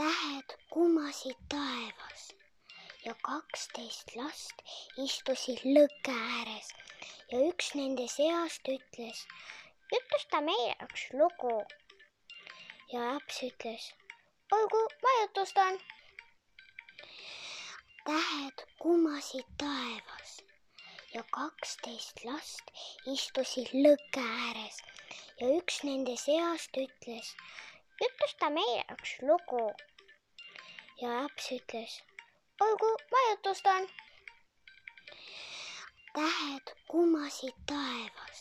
tähed kummasid taevas ja kaksteist last istusid lõkke ääres ja üks nende seast ütles, jutusta meile üks lugu. ja laps ütles, olgu, ma jutustan. tähed kummasid taevas ja kaksteist last istusid lõkke ääres ja üks nende seast ütles, jutusta meile üks lugu. ja laps ütles, olgu, ma jutustan. tähed kummasid taevas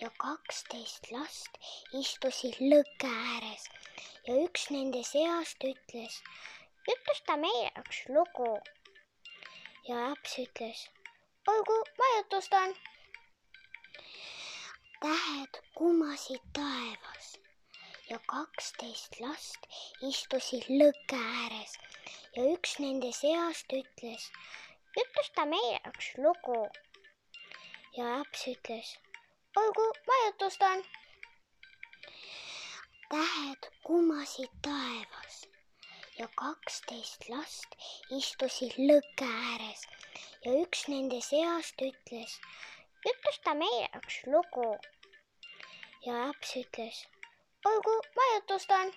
ja kaksteist last istusid lõkke ääres ja üks nende seast ütles, jutusta meile üks lugu. ja laps ütles, olgu, ma jutustan. tähed kummasid taevas ja kaksteist last istusid lõkke ääres ja üks nende seast ütles, jutusta meile üks lugu. ja laps ütles, olgu, ma jutustan. tähed kummasid taevas ja kaksteist last istusid lõkke ääres ja üks nende seast ütles, jutusta meile üks lugu. ja laps ütles, olgu, ma jutustan